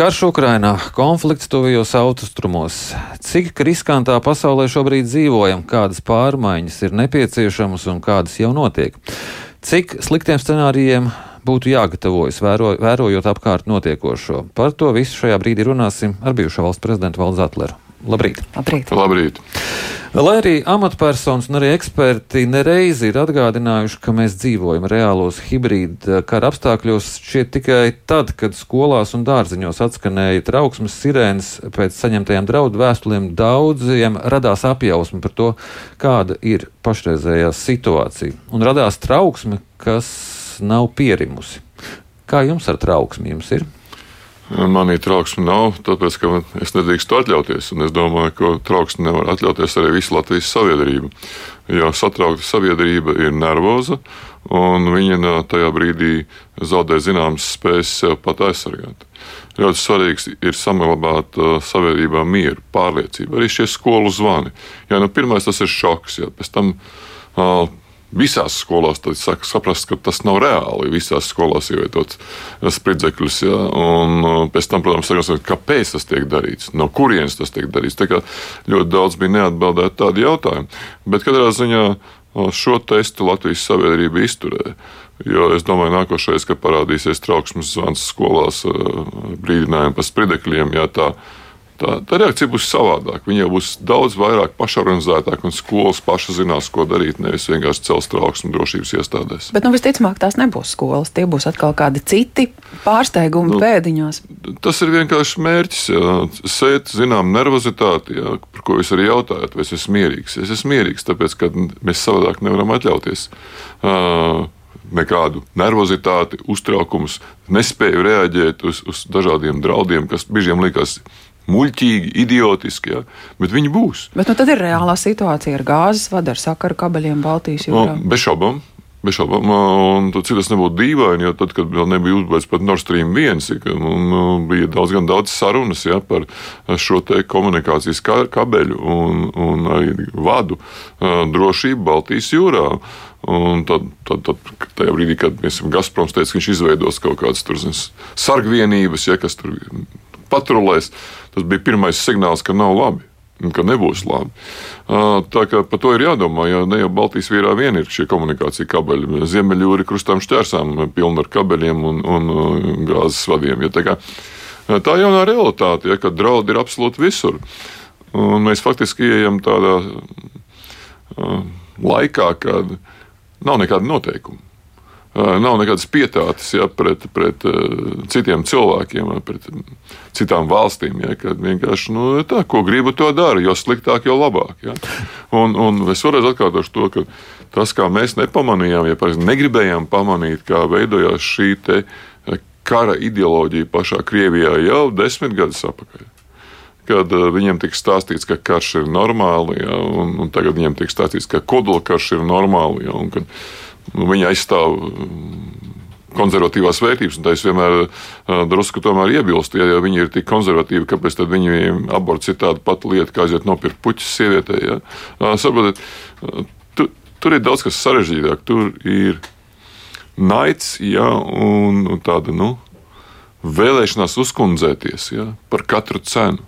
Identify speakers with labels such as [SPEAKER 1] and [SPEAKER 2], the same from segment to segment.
[SPEAKER 1] Karš Ukrainā, konflikts tuvajos austrumos. Cik riskantā pasaulē šobrīd dzīvojam, kādas pārmaiņas ir nepieciešamas un kādas jau notiek? Cik sliktiem scenārijiem būtu jāgatavojas, vēro, vērojot apkārt notiekošo? Par to visu šajā brīdī runāsim ar bijušo valsts prezidentu Valdu Zatleru. Labrīt!
[SPEAKER 2] Labrīt.
[SPEAKER 3] Labrīt.
[SPEAKER 1] Lai arī amatpersonas un arī eksperti nereizi ir atgādinājuši, ka mēs dzīvojam reālos hibrīda kara apstākļos, šķiet tikai tad, kad skolās un dārziņos atskanēja trauksmes sirēnas pēc saņemtajām draudu vēstulēm, daudziem radās apjausma par to, kāda ir pašreizējā situācija. Un radās trauksme, kas nav pierimusi. Kā jums ar trauksmi jums ir?
[SPEAKER 3] Manī trauksme nav, tāpēc ka es nedrīkstu atļauties. Es domāju, ka trauksmi nevar atļauties arī visa Latvijas sabiedrība. Jo satraukta sabiedrība ir nervoza, un viņa tajā brīdī zaudē zināmas spējas sev pat aizsargāt. Ļoti svarīgs ir saglabāt uh, sabiedrībā mieru, pārliecību, arī šie skolu zvani. Jā, nu, pirmais tas ir šoks, jā, pēc tam uh, visās skolās saka, saprast, ka tas nav reāli. Visās skolās ievietot spridzekļus. Ja? Un uh, pēc tam, protams, sakot, kāpēc tas tiek darīts, no kurienes tas tiek darīts. Tā kā ļoti daudz bija neatbildēti tādi jautājumi. Bet katrā ziņā uh, šo testu Latvijas sabiedrība izturēja. Jo es domāju, nākošais, kad parādīsies trauksmes zvans skolās, uh, brīdinājumi par spridzekļiem, ja tā ir tā, tā reakcija būs savādāka. Viņa būs daudz vairāk pašorganizētāka un skolas pašas zinās, ko darīt, nevis vienkārši cels trauksmu drošības iestādēs.
[SPEAKER 2] Bet, nu, visticamāk, tās nebūs skolas. Tie būs atkal kādi citi pārsteigumi nu, pēdiņās.
[SPEAKER 3] Tas ir vienkārši mērķis. Jā. Sēt, zinām, nervozitāti, jā, par ko jūs arī jautājat, vai es esmu mierīgs. Es esmu mierīgs, tāpēc, ka mēs savādāk nevaram atļauties. Uh, nekādu nervozitāti, uztraukumus, nespēju reaģēt uz, uz dažādiem draudiem, kas brīžiem likās muļķīgi, idiotiski, ja? bet viņi būs.
[SPEAKER 2] Bet nu, tad ir reālā situācija ar gāzes vadu, ar sakaru kabeļiem Baltijas jūrā.
[SPEAKER 3] No, bez šaubām. Bez šaubām, un cik tas nebūtu dīvaini, jo tad, kad vēl nebija uzbūvēts pat Nord Stream 1, un, un bija daudz, daudz sarunas ja, par šo komunikācijas kabeļu un, un arī vadu drošību Baltijas jūrā. Un tad, tad, tad tajā brīdī, kad Gazproms teica, ka viņš izveidos kaut kādas sargvienības, ja, kas tur patrulēs, tas bija pirmais signāls, ka nav labi. Ka nebūs labi. Tā kā par to ir jādomā, jo ne jau Baltijas vīrā vien ir šie komunikācija kabeļi. Ziemeļjūri krustām šķērsām pilni ar kabeļiem un, un gāzes vadiem. Ja tā, kā, tā jaunā realitāte, ja, kad draudi ir absolūti visur. Un mēs faktiski ieejam tādā laikā, kad nav nekāda noteikuma. Nav nekādas pietātes ja, pret, pret citiem cilvēkiem, pret citām valstīm. Ja, kad vienkārši nu, tā, ko gribu, to daru, jo sliktāk, jo labāk. Ja. Un, un es vēlreiz atkārtošu to, ka tas, kā mēs nepamanījām, ja pareizi negribējām pamanīt, kā veidojās šī kara ideoloģija pašā Krievijā jau desmit gadus atpakaļ kad viņiem tika stāstīts, ka karš ir normāli, ja, un, un tagad viņiem tiek stāstīts, ka kodolkarš ir normāli. Ja, viņi aizstāv mm, konservatīvās vērtības, un es vienmēr drusku tomēr iebilstu, ja, ja viņi ir tik konservatīvi, kāpēc tad viņiem aborts ir tāda pati lieta, kā aiziet nopirkt puķis sievietē. Ja? Saprotiet, uh, tu, tur ir daudz kas sarežģītāk. Tur ir naids ja, un, un tāda nu, vēlēšanās uzkundzēties ja, par katru cenu.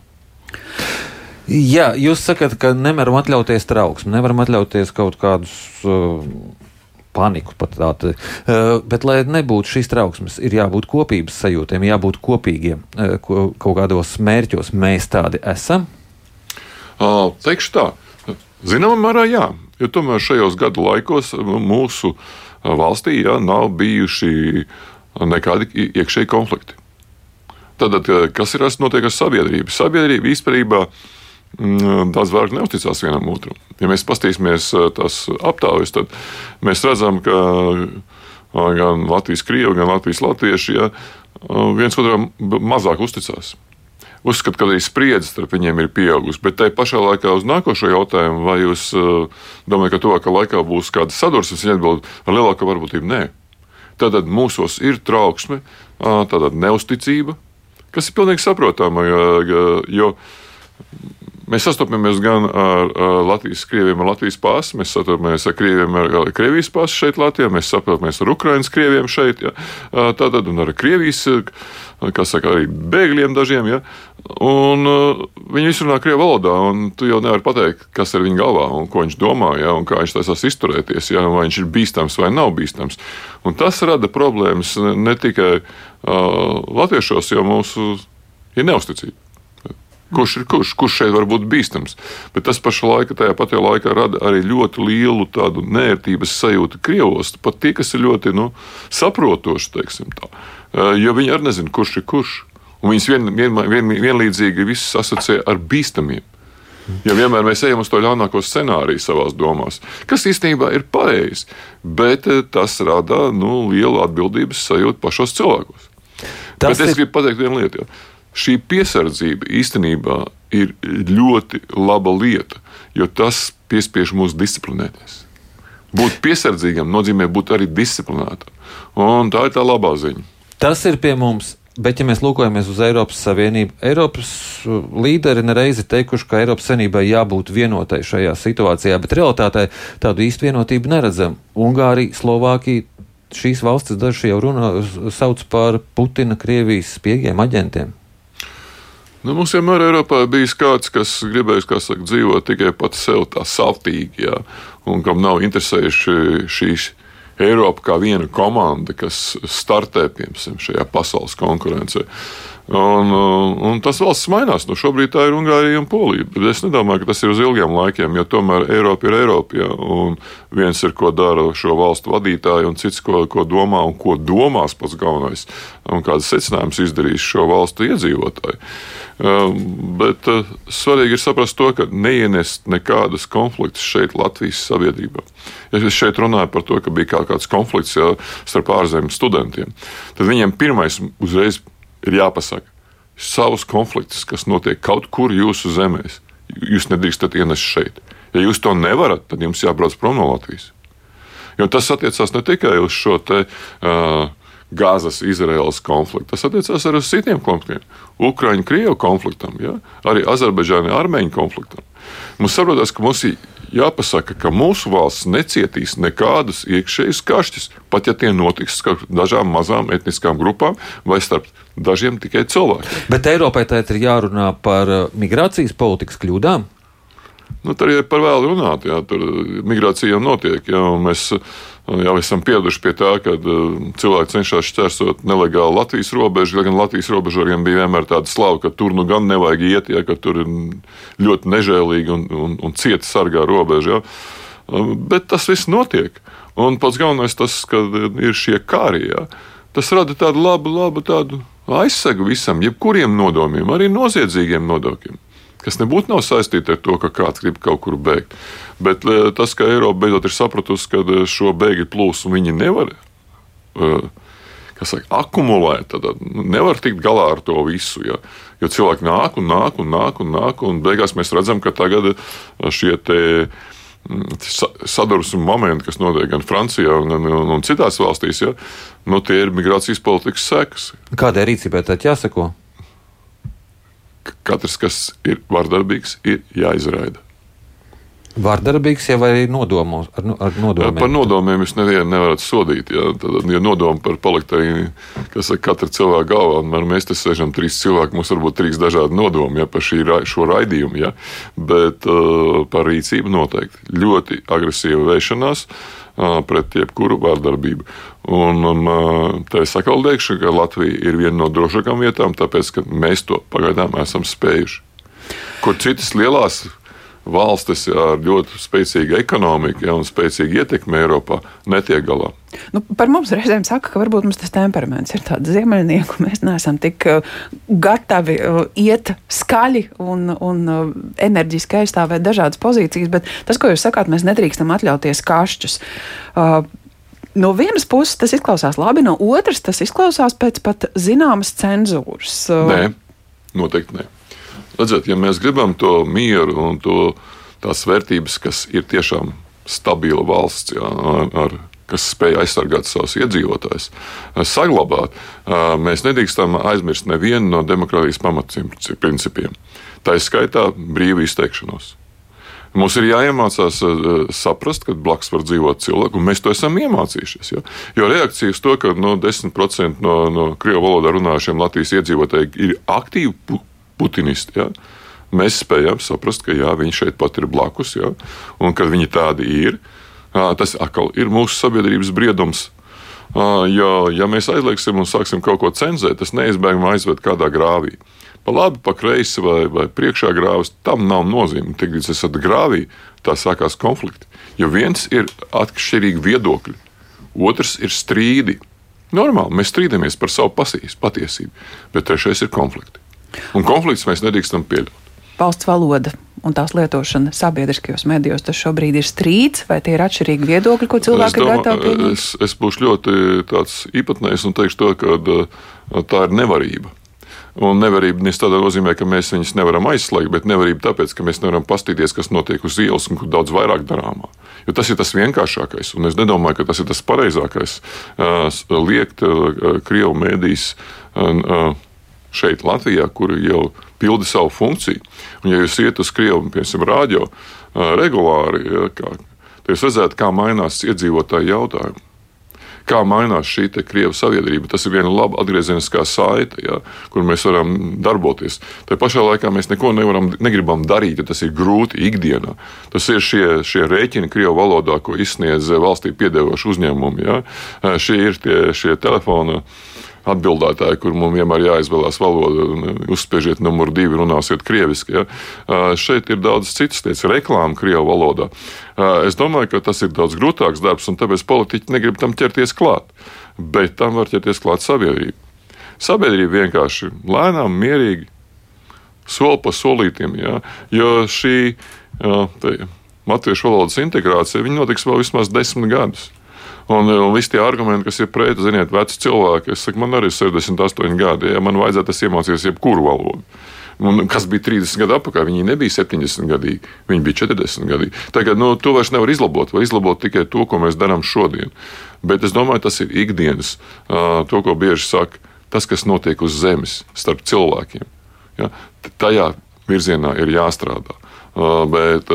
[SPEAKER 1] Jā, jūs sakat, ka nevaram atļauties trauksmi, nevaram atļauties kaut kādus uh, paniku pat tādu. Uh, bet, lai nebūtu šīs trauksmes, ir jābūt kopības sajūtiem, jābūt kopīgiem uh, ko, kaut kādos mērķos. Mēs tādi esam?
[SPEAKER 3] Uh, teikšu tā, zināmā mērā jā, jo tomēr šajos gadu laikos mūsu valstī jā, nav bijuši nekādi iekšēji konflikti. Tad, kas ir notiek ar sabiedrību? Sabiedrība īstenībā Mm, daudz vairāk neusticās vienam otram. Ja mēs paskatīsimies eh, tās aptaujas, tad mēs redzam, ka eh, gan Latvijas krievi, gan Latvijas latvieši ja, eh, viens otram mazāk uzticās. Uzskatu, ka arī spriedzes starp viņiem ir pieaugusi, bet tai pašā laikā uz nākošo jautājumu, vai jūs domājat, ka tuvākā laikā būs kāda sadursmes, viņa atbild ar lielāku varbūtību nē. Tātad mūsos ir trauksme, tāda neusticība, kas ir pilnīgi saprotama, jo Mēs sastopamies gan ar, Latvijas krieviem, ar Latvijas pāsu, mēs sastopamies ar krieviem, ar, Krievijas pāsu šeit Latvijā, mēs sastopamies ar Ukraiņas krieviem šeit, ja. tātad un ar Krievijas, kā saka, arī bēgļiem dažiem, ja. Un viņi visi runā krievu valodā, un tu jau nevari pateikt, kas ir viņa galvā un ko viņš domā, ja, un kā viņš taisās izturēties, ja, vai viņš ir bīstams vai nav bīstams. Un tas rada problēmas ne tikai uh, latviešos, jo mūsu ir neusticība. Kurš ir kurš, kurš šeit var būt bīstams? Bet tas pašā laikā, tajā patā laikā rada arī ļoti lielu tādu nērtības sajūtu Krievos. Pat tie, kas ir ļoti nu, saprotoši, teiksim tā. Jo viņi arī nezina, kurš ir kurš. Un viņas vien, vien, vien, vienlīdzīgi visas asociē ar bīstamiem. Ja vienmēr mēs ejam uz to ļaunāko scenāriju savā domās, kas īstenībā ir pareizi, bet tas rada nu, lielu atbildības sajūtu pašos cilvēkos. Tas bet es ir... gribu pateikt vienu lietu. Jo šī piesardzība īstenībā ir ļoti laba lieta, jo tas piespiež mūs disciplinēties. Būt piesardzīgam nozīmē būt arī disciplinētam. Un tā ir tā labā ziņa.
[SPEAKER 1] Tas ir pie mums. Bet, ja mēs lūkojamies uz Eiropas Savienību, Eiropas uh, līderi nereizi teikuši, ka Eiropas Savienībai jābūt vienotai šajā situācijā, bet realitātē tādu īstu vienotību neredzam. Ungārija, Slovākija, šīs valstis daži jau runā, sauc par Putina, Krievijas spiegiem, aģentiem.
[SPEAKER 3] Nu, mums vienmēr Eiropā ir bijis kāds, kas gribējis kā saka, dzīvot tikai pats sev tā savtīgi, jā, un kam nav interesējuši šīs Eiropa kā viena komanda, kas startē piemēram šajā pasaules konkurencē. Un, un tas valsts mainās. Nu, šobrīd tā ir Ungārija un Polija. Bet es nedomāju, ka tas ir uz ilgiem laikiem, jo tomēr Eiropa ir Eiropa. Ja, un viens ir, ko dara šo valstu vadītāji, un cits, ko, ko domā un ko domās pats galvenais, un kādas secinājumus izdarīs šo valstu iedzīvotāji. Um, bet uh, svarīgi ir saprast to, ka neienest nekādas konfliktus šeit Latvijas sabiedrībā. Ja es šeit runāju par to, ka bija kāds konflikts ja, starp ārzemju studentiem, tad viņiem pirmais uzreiz ir jāpasaka, savus konfliktus, kas notiek kaut kur jūsu zemēs, jūs nedrīkstat ienest šeit. Ja jūs to nevarat, tad jums jābrauc prom no Latvijas. Jo tas attiecās ne tikai uz šo te, uh, Gāzes Izraēlas konfliktu. Tas attiecās arī uz citiem konfliktiem. Ukraiņu, Krievu konfliktam, ja? arī Azerbaidžāna, Armēņu konfliktam. Mums saprotās, ka mums ir jāpasaka, ka mūsu valsts necietīs nekādus iekšējus kašķus, pat ja tie notiks starp dažām mazām etniskām grupām vai starp dažiem tikai cilvēkiem.
[SPEAKER 1] Bet Eiropai tagad ir jārunā par uh, migrācijas politikas kļūdām.
[SPEAKER 3] Nu, tur ir par vēlu runāt, jā, tur migrācija jau notiek. Jā, mēs jau esam pieraduši pie tā, ka cilvēki cenšas šķērsot nelegāli Latvijas robežu. Gan Latvijas robežogiem bija vienmēr tāda slava, ka tur nu gan nevajag iet, ja, ka tur ir ļoti nežēlīgi un, un, un cieti sargā robežu. Ja. Bet tas viss notiek. Un pats galvenais tas, ka ir šie kāri. Ja. Tas rada tādu labu, labu tādu aizsegu visam, jebkuriem nodomiem, arī noziedzīgiem nodokļiem kas nebūtu nav saistīta ar to, ka kāds grib kaut kur bēgt. Bet eh, tas, ka Eiropa beidzot ir sapratusi, ka eh, šo bēgļu plūsmu viņi nevar. Uh, Saka, akumulēt, tad nu, nevar tikt galā ar to visu. Ja? Jo cilvēki nāk un nāk un nāk un nāk, un beigās mēs redzam, ka tagad šie sadursmes momenti, kas notiek gan Francijā, gan un, un citās valstīs, ja? nu, tie ir migrācijas politikas sekas.
[SPEAKER 1] Kādai rīcībai tad jāsako?
[SPEAKER 3] Katrs, kas ir vardarbīgs, ir jāizraida.
[SPEAKER 1] Vardarbīgs jau ir nodomos, ar, ar nodomiem.
[SPEAKER 3] Par nodomiem jūs nevienu nevarat sodīt. Ja, tad, ja nodomi par paliktēju, kas ir katra cilvēka galvā, un mēs te sēžam trīs cilvēki, mums varbūt trīs dažādi nodomi ja, par šī, šo raidījumu, ja, bet uh, par rīcību noteikti. Ļoti agresīva vēršanās. Uh, pret jebkuru vārdarbību. Un, un tā es atkal teikšu, ka Latvija ir viena no drošākām vietām, tāpēc ka mēs to pagaidām esam spējuši. Kur citas lielās valstis ar ļoti spēcīgu ekonomiku ja, un spēcīgu ietekmi Eiropā netiek galā.
[SPEAKER 2] Nu, par mums reizēm saka, ka varbūt mums tas temperaments ir tāds ziemeļnieku. Mēs neesam tik uh, gatavi uh, iet skaļi un, un uh, enerģiski aizstāvēt dažādas pozīcijas, bet tas, ko jūs sakāt, mēs nedrīkstam atļauties kašķus. Uh, No vienas puses tas izklausās labi, no otras tas izklausās pēc pat zināmas cenzūras.
[SPEAKER 3] Nē, noteikti nē. Redziet, ja mēs gribam to mieru un to, tās vērtības, kas ir tiešām stabila valsts jā, ar, ar kas spēj aizsargāt savus iedzīvotājus, saglabāt, mēs nedrīkstam aizmirst nevienu no demokrātijas pamatprincipiem. Tā ir skaitā brīvu izteikšanos. Mums ir jāiemācās saprast, ka blakus var dzīvot cilvēku, un mēs to esam iemācījušies. Ja? Jo reakcija uz to, ka no 10% no, no krievu valodā runājušiem Latvijas iedzīvotājiem ir aktīvi putinisti. Ja? Mēs spējam saprast, ka jā, viņi šeit pat ir blakus, ja? un kad viņi tādi ir, tas atkal ir mūsu sabiedrības briedums. Jo, ja mēs aizliegsim un sāksim kaut ko cenzēt, tas neizbēgami aizved kādā grāvī pa labi, pa kreisi vai, vai priekšā grāvis, tam nav nozīme. Tik līdz esat grāvī, tā sākās konflikti. Jo viens ir atšķirīgi viedokļi, otrs ir strīdi. Normāli mēs strīdamies par savu pasīs, patiesību, bet trešais ir konflikti. Un konflikts mēs nedrīkstam pieļaut.
[SPEAKER 2] Valsts valoda un tās lietošana sabiedriskajos medijos, tas šobrīd ir strīds, vai tie ir atšķirīgi viedokļi, ko cilvēki domā, ir gatavi pieņemt?
[SPEAKER 3] Es, es būšu ļoti īpatnējs un teikšu to, ka tā ir nevarība. Un nevarība nevis tādā nozīmē, ka mēs viņus nevaram aizslēgt, bet nevarība tāpēc, ka mēs nevaram paskatīties, kas notiek uz ielas un kur daudz vairāk darāmā. Jo tas ir tas vienkāršākais, un es nedomāju, ka tas ir tas pareizākais. Liekt Krievu mēdīs šeit, Latvijā, kur jau pilda savu funkciju. Un, ja jūs iet uz Krievu, piemēram, rādio regulāri, ja, kā, tad jūs redzētu, kā mainās iedzīvotāju jautājumu kā mainās šī krievu sabiedrība. Tas ir viena laba atgriezeniskā saite, ja, kur mēs varam darboties. Tā pašā laikā mēs neko nevaram, negribam darīt, ja tas ir grūti ikdienā. Tas ir šie, šie rēķini krievu valodā, ko izsniedz valstī piedevoši uzņēmumi. Ja. Šie ir tie šie telefoni atbildētāji, kur mums vienmēr jāizvēlās valoda. Uzspiežiet numuru divi, runāsiet krieviski. Ja? Šeit ir daudz citas lietas, reklāma krievu valodā. Es domāju, ka tas ir daudz grūtāks darbs, un tāpēc politiķi negrib tam ķerties klāt. Bet tam var ķerties klāt sabiedrība. Sabiedrība vienkārši lēnām, mierīgi, soli pa solītam. Ja? Jo šī ja, latviešu valodas integrācija notiks vēl vismaz desmit gadus. Un, un visi tie argumenti, kas ir pret, ziniet, veci cilvēki, es saku, man arī ir 68 gadi, ja man vajadzētu, es iemācījos jebkuru valodu. Un kas bija 30 gadu atpakaļ, viņi nebija 70 gadi, viņi bija 40 gadi. Tagad nu, to vairs nevar izlabot, vai izlabot tikai to, ko mēs darām šodien. Bet es domāju, tas ir ikdienas, to, ko bieži saka, tas, kas notiek uz zemes starp cilvēkiem. Ja? Tajā virzienā ir jāstrādā. Bet,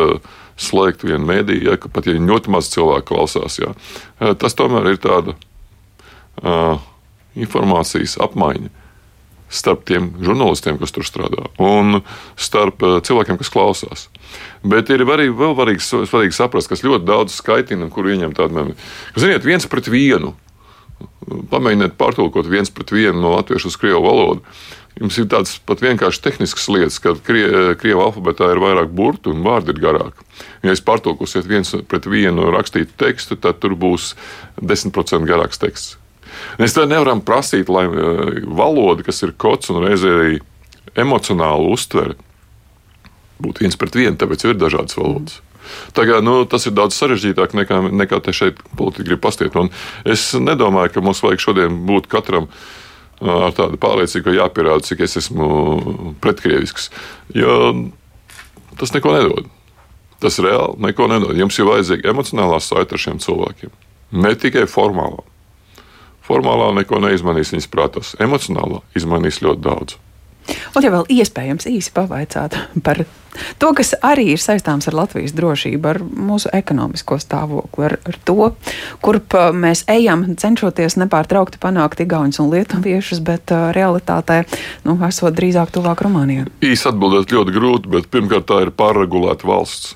[SPEAKER 3] slēgt vienu mēdīju, ja, pat ja ļoti maz cilvēku klausās, ja, tas tomēr ir tāda uh, informācijas apmaiņa starp tiem žurnālistiem, kas tur strādā, un starp cilvēkiem, kas klausās. Bet ir arī vēl svarīgi, svarīgi saprast, kas ļoti daudz skaitina, kur ieņem tādu mēmī. Ziniet, viens pret vienu. Pamēģiniet pārtulkot viens pret vienu no latviešu uz krievu valodu. Jums ir tādas pat vienkārši tehniskas lietas, ka krie, krievu alfabētā ir vairāk burtu un vārdi ir garāki. Ja jūs pārtulkosiet viens pret vienu rakstītu tekstu, tad tur būs 10% garāks teksts. Mēs tā nevaram prasīt, lai eh, valoda, kas ir kods un reizē arī emocionāli uztvere, būtu viens pret vienu, tāpēc ir dažādas valodas. Tagad, nu, tas ir daudz sarežģītāk nekā, nekā te šeit politiķi grib pastiet. Un es nedomāju, ka mums vajag šodien būt katram uh, ar tādu pārliecību, ka jāpierāda, cik es esmu pretkrievisks. Jo tas neko nedod. Tas reāli neko nedod. Jums ir vajadzīga emocionālā saite ar šiem cilvēkiem. Ne tikai formālā. Formālā neko neizmainīs viņas prātos. Emocionālā izmainīs ļoti daudz.
[SPEAKER 2] Un, ja vēl iespējams īsi pavaicāt par to, kas arī ir saistāms ar Latvijas drošību, ar mūsu ekonomisko stāvokli, ar, ar to, kurp mēs ejam, cenšoties nepārtraukti panākt igauņus un lietuviešus, bet uh, realitātē nu, esot drīzāk tuvāk Rumānijai.
[SPEAKER 3] Īsi atbildēt ļoti grūti, bet pirmkārt tā ir pārregulēta valsts.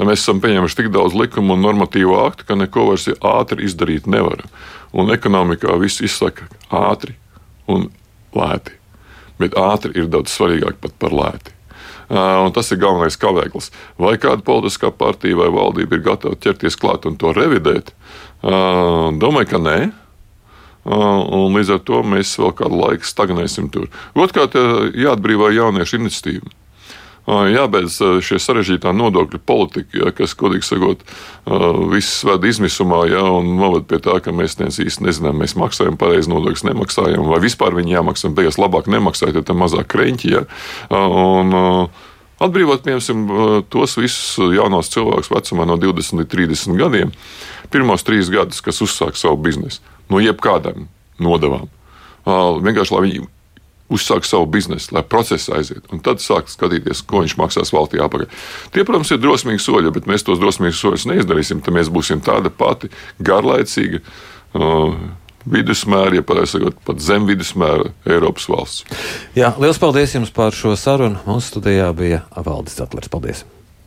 [SPEAKER 3] Mēs esam pieņēmuši tik daudz likumu un normatīvu aktu, ka neko vairs ātri izdarīt nevar. Un ekonomikā viss izsaka ātri un lēti bet ātri ir daudz svarīgāk pat par lēti. Un tas ir galvenais kavēklis. Vai kāda politiskā partija vai valdība ir gatava ķerties klāt un to revidēt? Domāju, ka nē. Un līdz ar to mēs vēl kādu laiku stagnēsim tur. Otrkārt, jāatbrīvo jauniešu iniciatīvu. Jābeidz šie sarežģītā nodokļu politika, ja, kas, godīgi sakot, viss ved izmisumā, ja, un noved pie tā, ka mēs īsti nezinām, mēs maksājam pareizi nodokļus, nemaksājam, vai vispār viņi jāmaksā, beigās labāk nemaksāt, ja tam mazāk kreņķi. Ja, un, Atbrīvot, piemēram, tos visus jaunos cilvēkus vecumā no 20 līdz 30 gadiem, pirmos trīs gadus, kas uzsāk savu biznesu, no jebkādām nodevām. Vienkārši, lai viņi uzsāk savu biznesu, lai process aiziet, un tad sāk skatīties, ko viņš maksās valstī apakaļ. Tie, protams, ir drosmīgi soļi, bet mēs tos drosmīgus soļus neizdarīsim, tad mēs būsim tāda pati garlaicīga. Uh, vidusmēra, ja pareizi sakot, pat zem vidusmēra Eiropas valsts.
[SPEAKER 1] Jā, liels paldies jums par šo sarunu. Mūsu studijā bija Valdis Zetlers. Paldies!